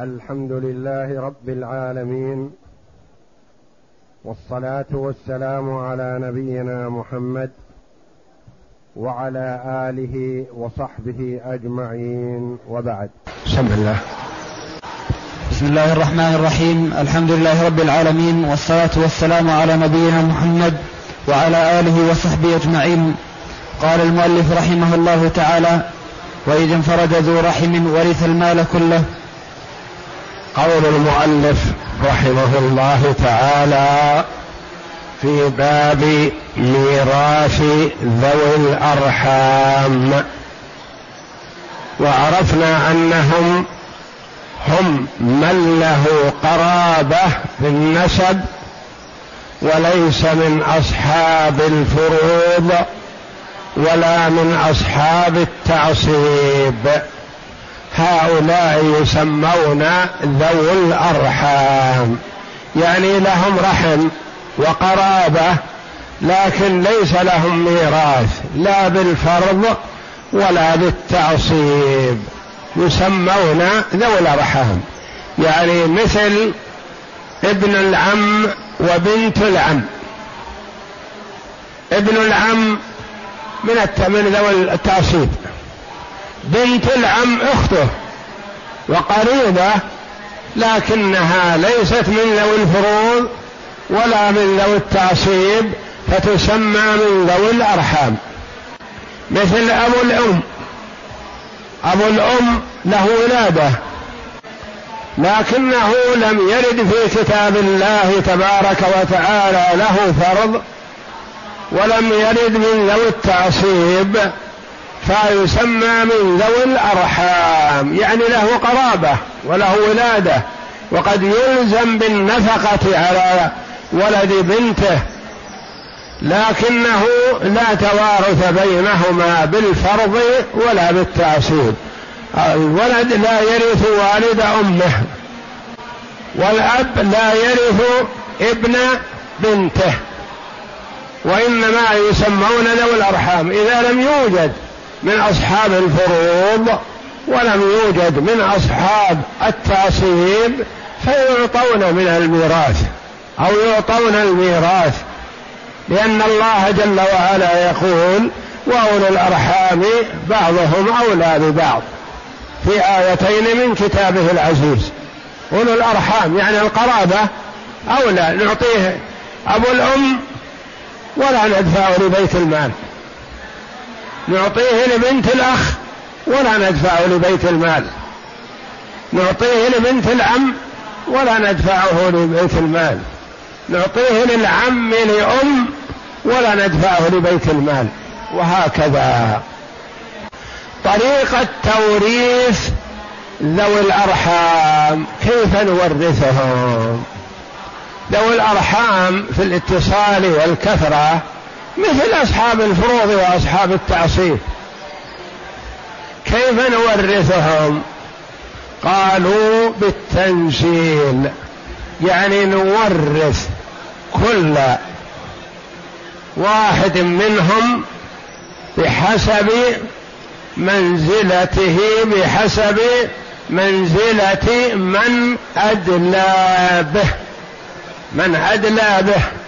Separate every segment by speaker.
Speaker 1: الحمد لله رب العالمين والصلاة والسلام على نبينا محمد وعلى آله وصحبه أجمعين وبعد.
Speaker 2: بسم الله.
Speaker 3: بسم الله الرحمن الرحيم. الحمد لله رب العالمين والصلاة والسلام على نبينا محمد وعلى آله وصحبه أجمعين. قال المؤلف رحمه الله تعالى واذا انفرد ذو رحم ورث المال كله
Speaker 2: قول المؤلف رحمه الله تعالى في باب ميراث ذوي الأرحام. وعرفنا أنهم هم من له قرابة في النسب وليس من أصحاب الفروض ولا من أصحاب التعصيب. هؤلاء يسمون ذو الأرحام. يعني لهم رحم وقرابة لكن ليس لهم ميراث لا بالفرض ولا بالتعصيب. يسمون ذوي الأرحام. يعني مثل ابن العم وبنت العم. ابن العم من من ذوي التعصيب. بنت العم أخته وقريبة لكنها ليست من ذوي الفروض ولا من ذوي التعصيب فتسمى من ذوي الأرحام. مثل أبو الأم. أبو الأم له ولادة لكنه لم يرد في كتاب الله تبارك وتعالى له فرض ولم يرد من ذوي التعصيب. فيسمى من ذوي الأرحام يعني له قرابة وله ولادة وقد يلزم بالنفقة على ولد بنته لكنه لا توارث بينهما بالفرض ولا بالتعصيب. الولد لا يرث والد أمه والأب لا يرث ابن بنته وإنما يسمون ذوي الأرحام. إذا لم يوجد من أصحاب الفروض ولم يوجد من أصحاب التعصيب فيعطون من الميراث أو يعطون الميراث لأن الله جل وعلا يقول وأولو الأرحام بعضهم أولى ببعض في آيتين من كتابه العزيز. أولو الأرحام يعني القرابة أولى نعطيه أبو الأم ولا ندفعه لبيت المال. نعطيه لبنت الأخ ولا ندفعه لبيت المال. نعطيه لبنت العم ولا ندفعه لبيت المال. نعطيه للعم لأم ولا ندفعه لبيت المال. وهكذا. طريقة توريث ذوي الأرحام كيف نورثهم؟ ذوي الأرحام في الاتصال والكثرة مثل أصحاب الفروض وأصحاب التعصيب. كيف نورثهم؟ قالوا بالتنزيل. يعني نورث كل واحد منهم بحسب منزلته بحسب منزلة من أدلى به. من أدلى به.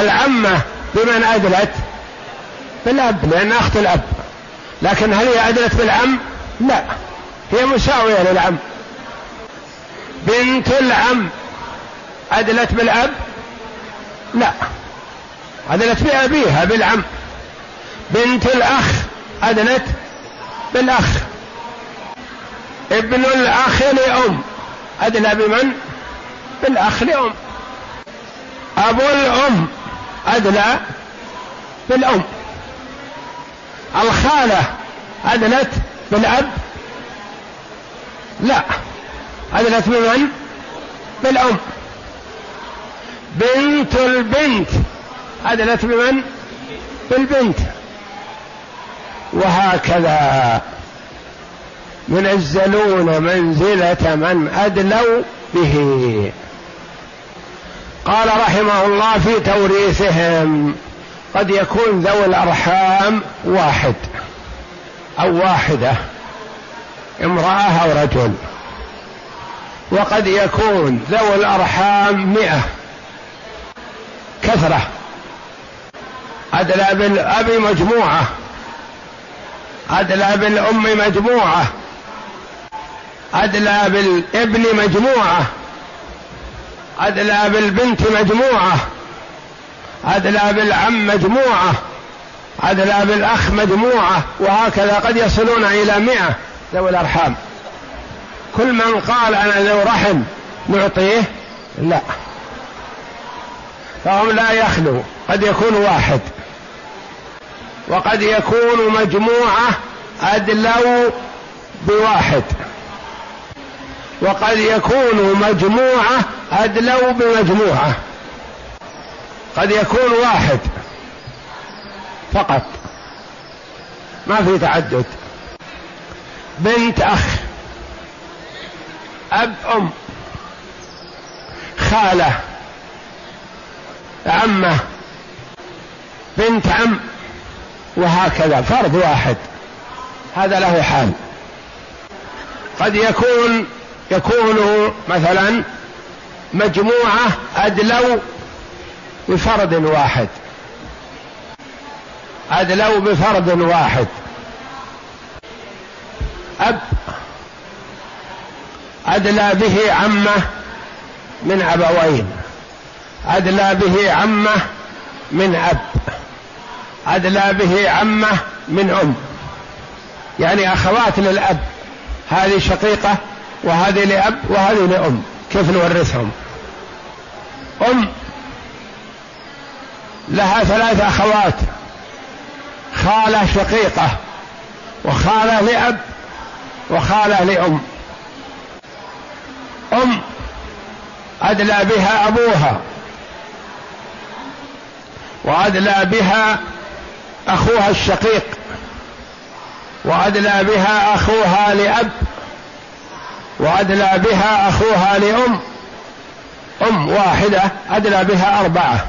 Speaker 2: العمة بمن أدلت بالأب لأن أخت الأب. لكن هل هي أدلت بالعم؟ لا. هي مساوية للعم. بنت العم أدلت بالأب؟ لا. أدلت بأبيها بالعم. بنت الأخ أدلت بالأخ. ابن الأخ لأم أدلى بمن؟ بالأخ لأم. أبو الأم أدلى بالأم. الخالة أدلت بالأب؟ لا. أدلت بمن؟ بالأم. بنت البنت. أدلت بمن؟ بالبنت. وهكذا ينزلون منزلة من أدلوا به. قال رحمه الله في توريثهم قد يكون ذوي الأرحام واحد أو واحدة امرأة أو رجل. وقد يكون ذوي الأرحام مئة. كثرة. أدلى بالأب مجموعة. أدلى بالأم مجموعة. أدلى بالابن مجموعة. أدلى بالبنت مجموعة. أدلى بالعم مجموعة. أدلى بالأخ مجموعة. وهكذا قد يصلون إلى مئة. ذوي الأرحام. كل من قال أنا ذو رحم نعطيه؟ لا. فهم لا يخلو. قد يكون واحد. وقد يكون مجموعة أدلوا بواحد. وقد يكون مجموعة أدلوا بمجموعة. قد يكون واحد فقط. ما في تعدد. بنت أخ أب أم خالة عمة بنت عم وهكذا. فرد واحد. هذا له حال. قد يكون يكون مثلا مجموعة أدلوا بفرد واحد. أدلوا بفرد واحد. أب أدلى به عمة من أبوين. أدلى به عمة من أب. أدلى به عمة من أم. يعني أخوات للأب. هذه شقيقة وهذه لأب وهذه لأم. كيف نورثهم؟ أم لها ثلاث أخوات. خالة شقيقة وخالة لأب وخالة لأم. أم أدلى بها أبوها. وأدلى بها أخوها الشقيق. وأدلى بها أخوها لأب. وأدلى بها أخوها لأم أم واحدة أدلى بها أربعة.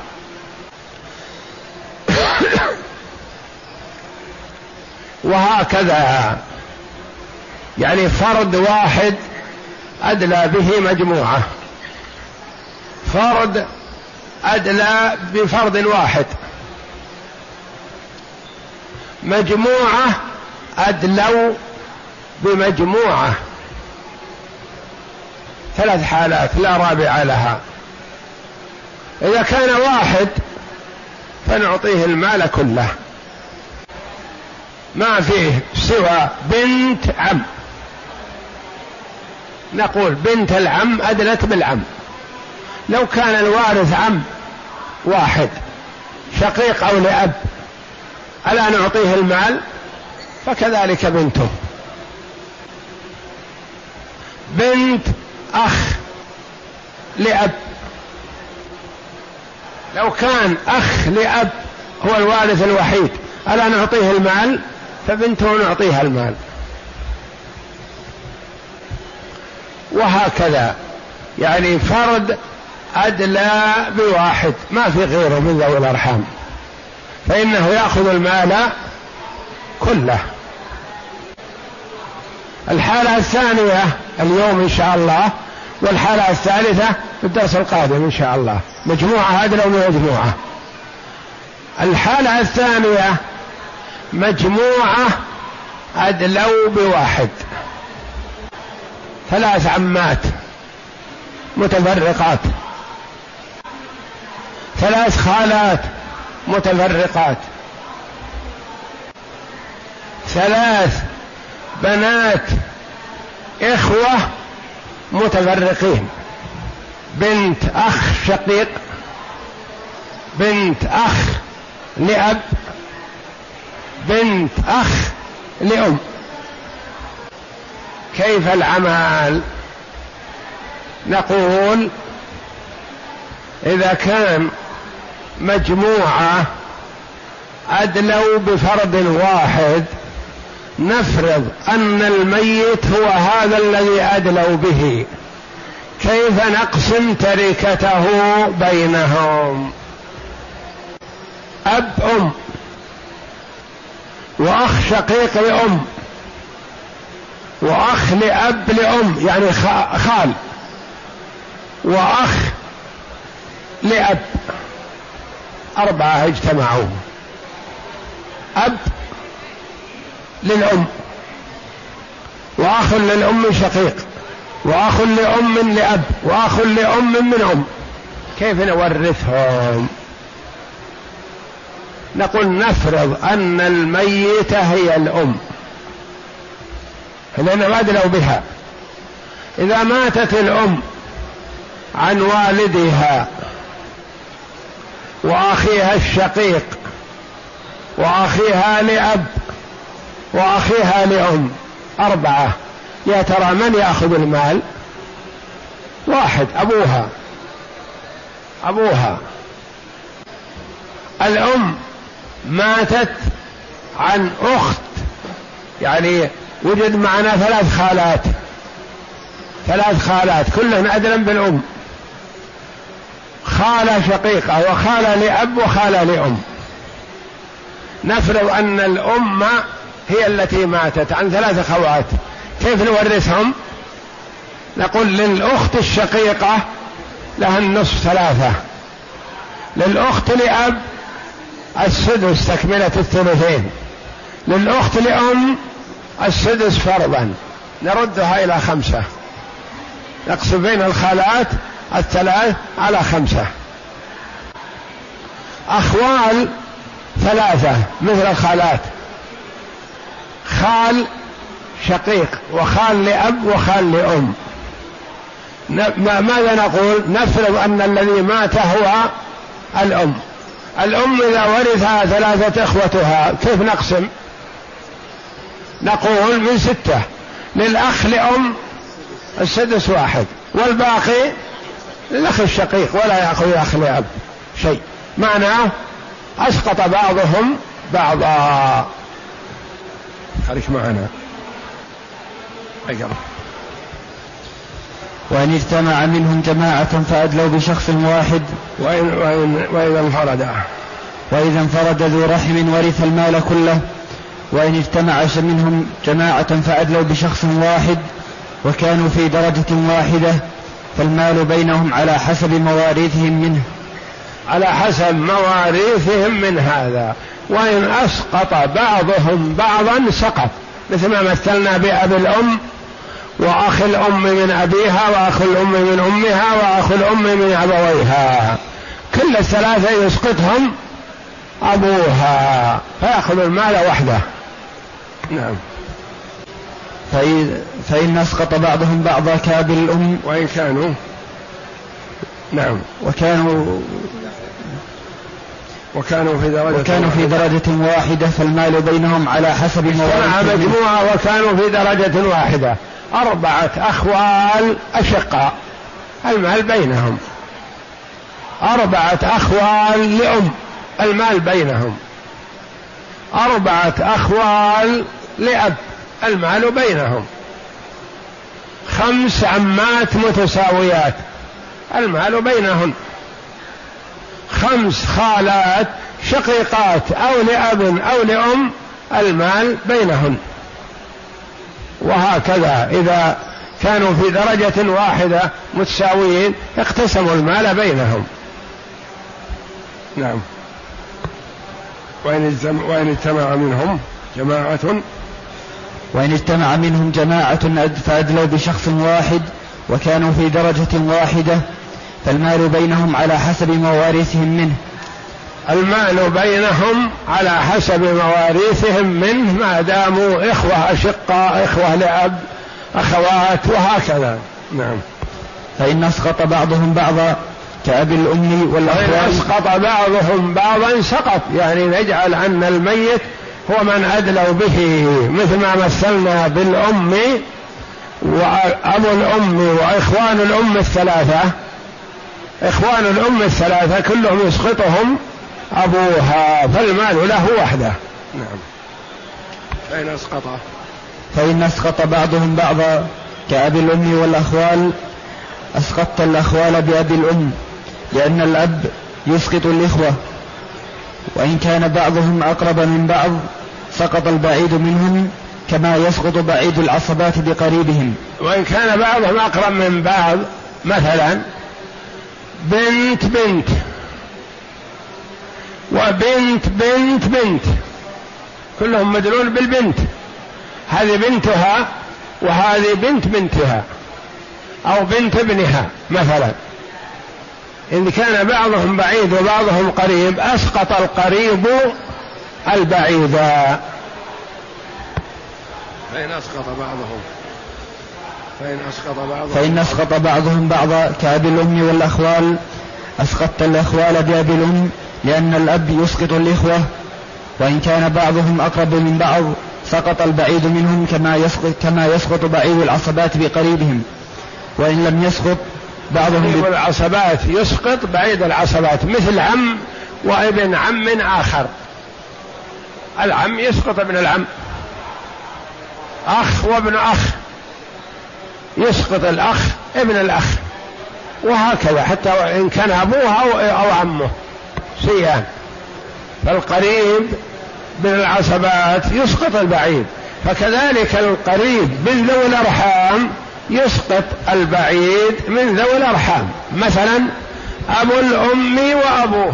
Speaker 2: وهكذا. يعني فرد واحد أدلى به مجموعة. فرد أدلى بفرد واحد. مجموعة أدلوا بمجموعة. ثلاث حالات لا رابع لها. إذا كان واحد فنعطيه المال كله. ما فيه سوى بنت عم. نقول بنت العم أدلت بالعم. لو كان الوارث عم واحد شقيق أو لأب ألا نعطيه المال؟ فكذلك بنته. بنت أخ لأب. لو كان أخ لأب هو الوارث الوحيد ألا نعطيه المال؟ فبنته نعطيها المال. وهكذا. يعني فرد أدلى بواحد ما في غيره من ذوي الأرحام. فإنه يأخذ المال كله. الحالة الثانية اليوم إن شاء الله والحالة الثالثة في الدرس القادم إن شاء الله. مجموعة أدلوا بمجموعة الحالة الثانية مجموعة أدلوا بواحد. ثلاث عمات متفرقات. ثلاث خالات متفرقات. ثلاث بنات إخوة متفرقين. بنت أخ شقيق بنت أخ لأب بنت أخ لأم. كيف العمل؟ نقول إذا كان مجموعة أدلوا بفرد واحد نفرض أن الميت هو هذا الذي أدلوا به. كيف نقسم تركته بينهم؟ أب أم. وأخ شقيق لأم. وأخ لأب لأم يعني خال. وأخ لأب. أربعة اجتمعوا. أب للأم. وأخ للأم شقيق وأخ لأم لأب وأخ لأم من أم. كيف نورثهم؟ نقول نفرض أن الميتة هي الأم. لأن أدلوا بها. إذا ماتت الأم عن والدها وأخيها الشقيق وأخيها لأب وأخيها لأم أربعة. يا ترى من يأخذ المال؟ واحد أبوها. أبوها. الأم ماتت عن أخت. يعني وجد معنا ثلاث خالات. ثلاث خالات كلهن أدنى بالأم. خالة شقيقة وخالة لأب وخالة لأم. نفرض أن الأم هي التي ماتت عن ثلاث خوات. كيف نورثهم؟ نقول للأخت الشقيقة لها النصف ثلاثة. للأخت لأب السدس تكملة الثلثين. للأخت لأم السدس فرضا. نردها إلى خمسة. نقسم بين الخالات الثلاث على خمسة. أخوال ثلاثة مثل الخالات. خال شقيق وخال لأب وخال لأم. ماذا نقول؟ نفرض أن الذي مات هو الأم. الأم إذا ورثها ثلاثة إخوتها كيف نقسم؟ نقول من ستة. للأخ لأم السدس واحد والباقي للأخ الشقيق ولا يأخذ الأخ لأب شيء. معناه أسقط بعضهم بعضا. خرج معنا. أقرأ
Speaker 3: وإن اجتمع منهم جماعة فأدلوا بشخص واحد.
Speaker 2: وإن, وإن, وإذا انفرد
Speaker 3: وإذا انفرد ذو رحم ورث المال كله. وإن اجتمع منهم جماعة فأدلوا بشخص واحد. وكانوا في درجة واحدة. فالمال بينهم على حسب مواريثهم منه.
Speaker 2: على حسب مواريثهم من هذا. وإن أسقط بعضهم بعضا سقط. مثل ما مثلنا بأبي الأم وأخ الأم من أبيها وأخ الأم من أمها وأخ الأم من أبويها. كل الثلاثة يسقطهم أبوها فيأخذ المال وحده. نعم.
Speaker 3: فإن, فإن أسقط بعضهم بعضا كابل الأم.
Speaker 2: وإن كانوا نعم.
Speaker 3: وكانوا
Speaker 2: وكانوا في درجة
Speaker 3: وكانوا في درجة واحدة فالمال بينهم على حسب
Speaker 2: موارد مجموعة وكانوا في درجة واحدة. أربعة أخوال أشقاء. المال بينهم. أربعة أخوال لأم. المال بينهم. أربعة أخوال لأب. المال بينهم. خمس عمات متساويات. المال بينهن خمس خالات شقيقات أو لأب أو لأم المال بينهن. وهكذا إذا كانوا في درجة واحدة متساويين اقتسموا المال بينهم. نعم. وإن وإن اجتمع منهم جماعة.
Speaker 3: وإن اجتمع منهم جماعة فأدلوا بشخص واحد وكانوا في درجة واحدة فالمال بينهم على حسب مواريثهم منه.
Speaker 2: المال بينهم على حسب مواريثهم منه ما داموا إخوة أشقاء إخوة لأب أخوات وهكذا. نعم.
Speaker 3: فإن أسقط بعضهم بعضا كأبي الأم والأخوات
Speaker 2: فإن أسقط بعضهم بعضا سقط. يعني نجعل أن الميت هو من أدلوا به. مثل ما مثلنا بالأم وأبو الأم وإخوان الأم الثلاثة. إخوان الأم الثلاثة كلهم يسقطهم أبوها فالمال له وحده. نعم. فإن أسقط.
Speaker 3: فإن أسقط بعضهم بعضا كأبي الأم والأخوال أسقطت الأخوال بأبي الأم لأن الأب يسقط الإخوة. وإن كان بعضهم أقرب من بعض سقط البعيد منهم كما يسقط بعيد العصبات بقريبهم.
Speaker 2: وإن كان بعضهم أقرب من بعض مثلا بنت بنت. وبنت بنت بنت. كلهم مدلول بالبنت. هذه بنتها وهذه بنت بنتها. أو بنت ابنها مثلا. إن كان بعضهم بعيد وبعضهم قريب أسقط القريب البعيدا
Speaker 1: فإن أسقط بعضهم؟ فإن أسقط بعضهم
Speaker 3: فإن أسقط بعضهم بعضا كأبي الأم والأخوال أسقطت الأخوال بأبي الأم لأن الأب يسقط الإخوة وإن كان بعضهم أقرب من بعض سقط البعيد منهم كما يسقط كما يسقط بعيد العصبات بقريبهم. وإن لم يسقط بعضهم
Speaker 2: بعيد العصبات يسقط بعيد العصبات مثل عم وابن عم آخر. العم يسقط ابن العم. أخ وابن أخ. يسقط الأخ ابن الأخ. وهكذا حتى إن كان أبوه أو, عمه شيئان فالقريب من العصبات يسقط البعيد. فكذلك القريب من ذوي الأرحام يسقط البعيد من ذوي الأرحام. مثلا أبو الأم وأبوه.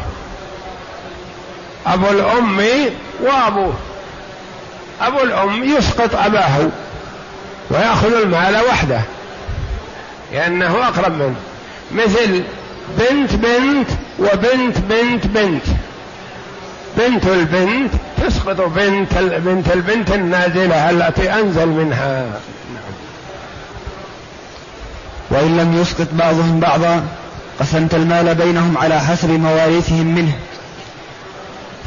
Speaker 2: أبو الأم وأبوه. أبو الأم يسقط أباه. ويأخذ المال وحده. لأنه أقرب منه. مثل بنت بنت وبنت بنت بنت. بنت البنت تسقط بنت بنت البنت النازلة التي أنزل منها. نعم.
Speaker 3: وإن لم يسقط بعضهم بعضا قسمت المال بينهم على حسب مواريثهم منه.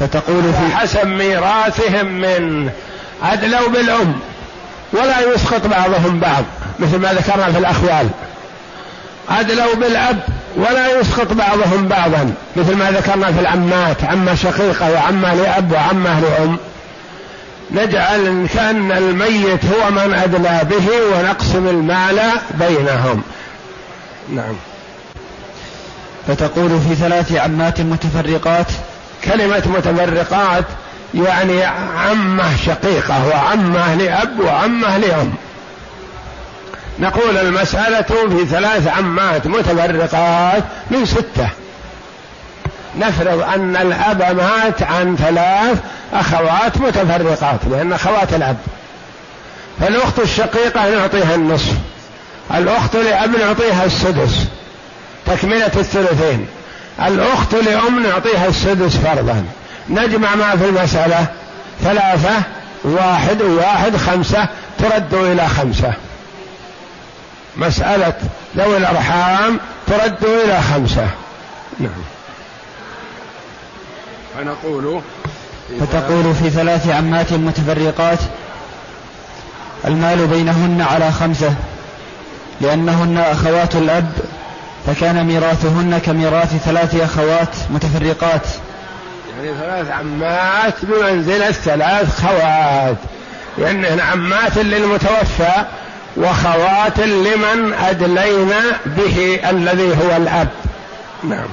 Speaker 2: فتقول في حسب ميراثهم من. أدلوا بالأم. ولا يسقط بعضهم بعض مثل ما ذكرنا في الأخوال. أدلوا بالأب ولا يسقط بعضهم بعضا مثل ما ذكرنا في العمات عمة شقيقة وعمة لأب وعمة لأم نجعل كأن الميت هو من أدلى به ونقسم المال بينهم. نعم.
Speaker 3: فتقول في ثلاث عمات متفرقات.
Speaker 2: كلمة متفرقات يعني عمة شقيقة وعمة لأب وعمة لأم. نقول المسألة في ثلاث عمات متفرقات من ستة. نفرض أن الأب مات عن ثلاث أخوات متفرقات لأن أخوات الأب. فالأخت الشقيقة نعطيها النصف الأخت لأب نعطيها السدس تكملة الثلثين. الأخت لأم نعطيها السدس فرضا. نجمع ما في المسألة ثلاثة واحد وواحد خمسة ترد إلى خمسة. مسألة ذوي الأرحام ترد إلى خمسة. نعم.
Speaker 3: فنقول فتقول في ثلاث عمات متفرقات المال بينهن على خمسة لأنهن أخوات الأب فكان ميراثهن كميراث ثلاث أخوات متفرقات.
Speaker 2: يعني ثلاث عمات بمنزلة ثلاث خوات. لأنهن عمات للمتوفى وخوات لمن أدلينا به الذي هو الأب. نعم.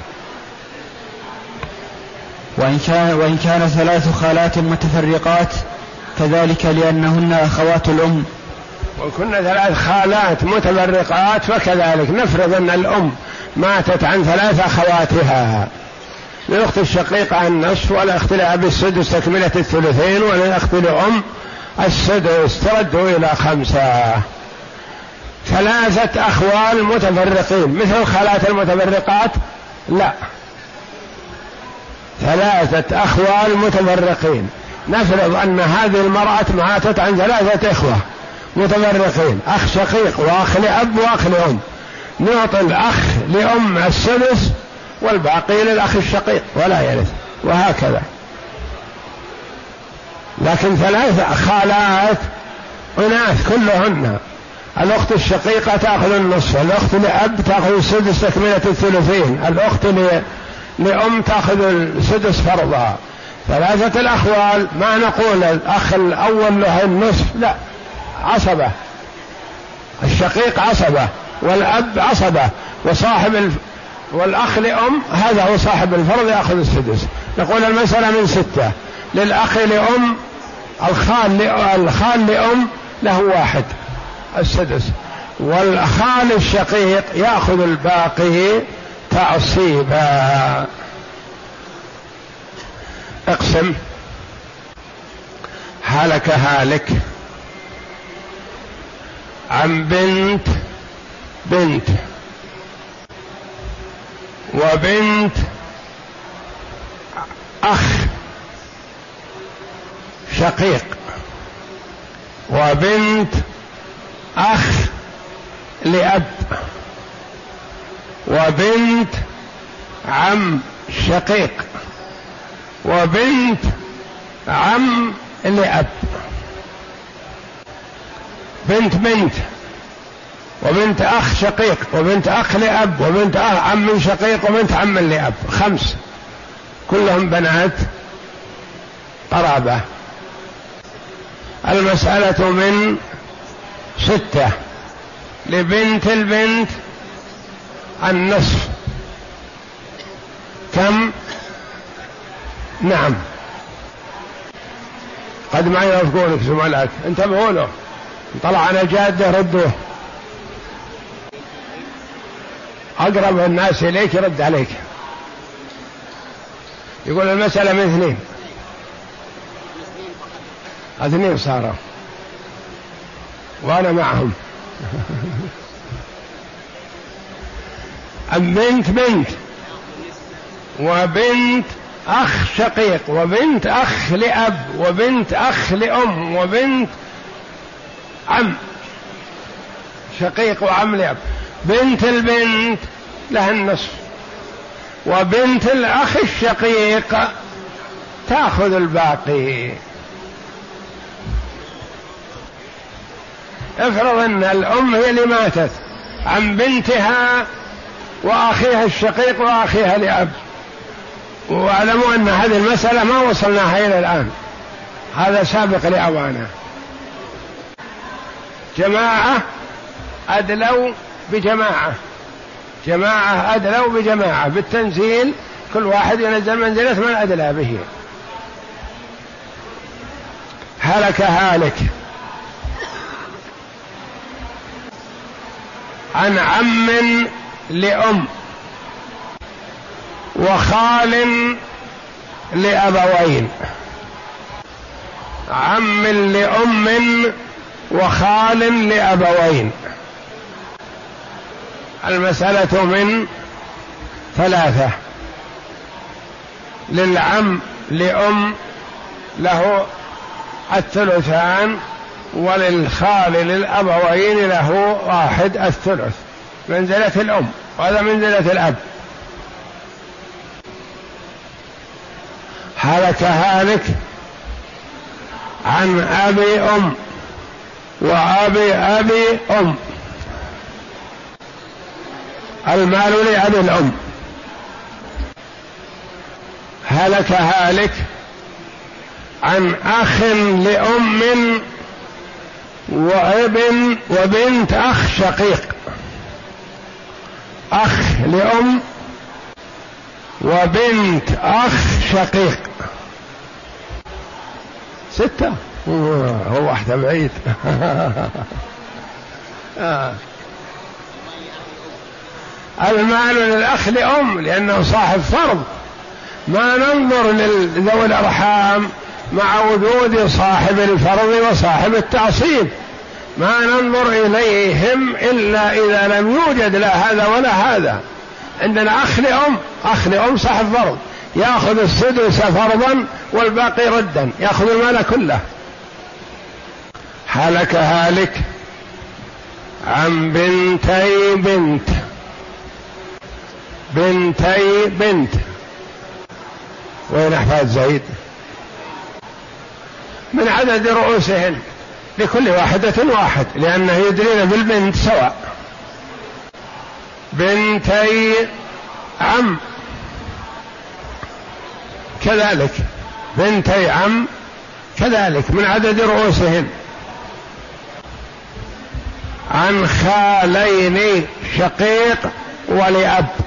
Speaker 3: وإن كان, وإن كان ثلاث خالات متفرقات كذلك لأنهن أخوات الأم.
Speaker 2: وكنا ثلاث خالات متفرقات فكذلك نفرض أن الأم ماتت عن ثلاث أخواتها. للأخت الشقيقة النصف والأخت لأب السدس تكملة الثلثين وللأخت لأم السدس ترد إلى خمسة. ثلاثة أخوال متفرقين. مثل الخالات المتفرقات؟ لا. ثلاثة أخوال متفرقين. نفرض أن هذه المرأة ماتت عن ثلاثة إخوة متفرقين. أخ شقيق وأخ لأب وأخ لأم. نعطي الأخ لأم السدس والباقي للأخ الشقيق ولا يرث وهكذا. لكن ثلاث خالات أناث كلهن. الأخت الشقيقة تأخذ النصف الأخت لأب تأخذ السدس تكملة الثلثين الأخت لأم تأخذ السدس فرضا ثلاثة الأخوال ما نقول الأخ الأول له النصف لا عصبة. الشقيق عصبة والأب عصبة وصاحب. والأخ لأم هذا هو صاحب الفرض يأخذ السدس. نقول المسألة من ستة. للأخ لأم الخال الخال لأم له واحد السدس. والخال الشقيق يأخذ الباقي تعصيبا. اقسم. هلك هالك. عن بنت بنت. وبنت أخ شقيق. وبنت أخ لأب. وبنت عم شقيق. وبنت عم لأب. بنت بنت. وبنت أخ شقيق وبنت أخ لأب وبنت أخ عم شقيق وبنت عم لأب. خمس. كلهم بنات قرابة. المسألة من ستة. لبنت البنت النصف. كم؟ نعم. قد ما يوافقونك زملائك انتبهوا له. طلع على جادة ردوه. أقرب الناس إليك يرد عليك. يقول المسألة من اثنين. اثنين صاروا. وأنا معهم. بنت بنت. وبنت أخ شقيق. وبنت أخ لأب. وبنت أخ لأم. وبنت عم شقيق وعم لأب. بنت البنت لها النصف. وبنت الأخ الشقيق تأخذ الباقي. افرض أن الأم هي اللي ماتت عن بنتها وأخيها الشقيق وأخيها لأب واعلموا أن هذه المسألة ما وصلناها إلى الآن. هذا سابق لأوانه. جماعة أدلوا بجماعة. جماعة أدلوا بجماعة. بالتنزيل كل واحد ينزل منزلة من أدلى به. هلك هالك. عن عم لأم. وخال لأبوين. عم لأم وخال لأبوين. المسألة من ثلاثة. للعم لأم له الثلثان وللخال للأبوين له واحد الثلث. منزلة الأم. وهذا منزلة الأب. هلك هالك عن أبي أم. وأبي أبي أم. المال لأبي الأم. هلك هالك عن أخ لأم وابن وبنت أخ شقيق. أخ لأم وبنت أخ شقيق. ستة؟ هو واحدة بعيد. آه. المال للأخ لأم لأنه صاحب فرض. ما ننظر لذوي الأرحام مع وجود صاحب الفرض وصاحب التعصيب. ما ننظر إليهم إلا إذا لم يوجد لا هذا ولا هذا. عندنا أخ لأم أخ لأم صاحب فرض. يأخذ السدس فرضا والباقي ردا. يأخذ المال كله. هلك هالك عن بنتي بنت. بنتي بنت. وين أحفاد زيد؟ من عدد رؤوسهن لكل واحدة واحد لأنه يدرين بالبنت سواء. بنتي عم. كذلك. بنتي عم. كذلك. من عدد رؤوسهن. عن خالين شقيق ولأب.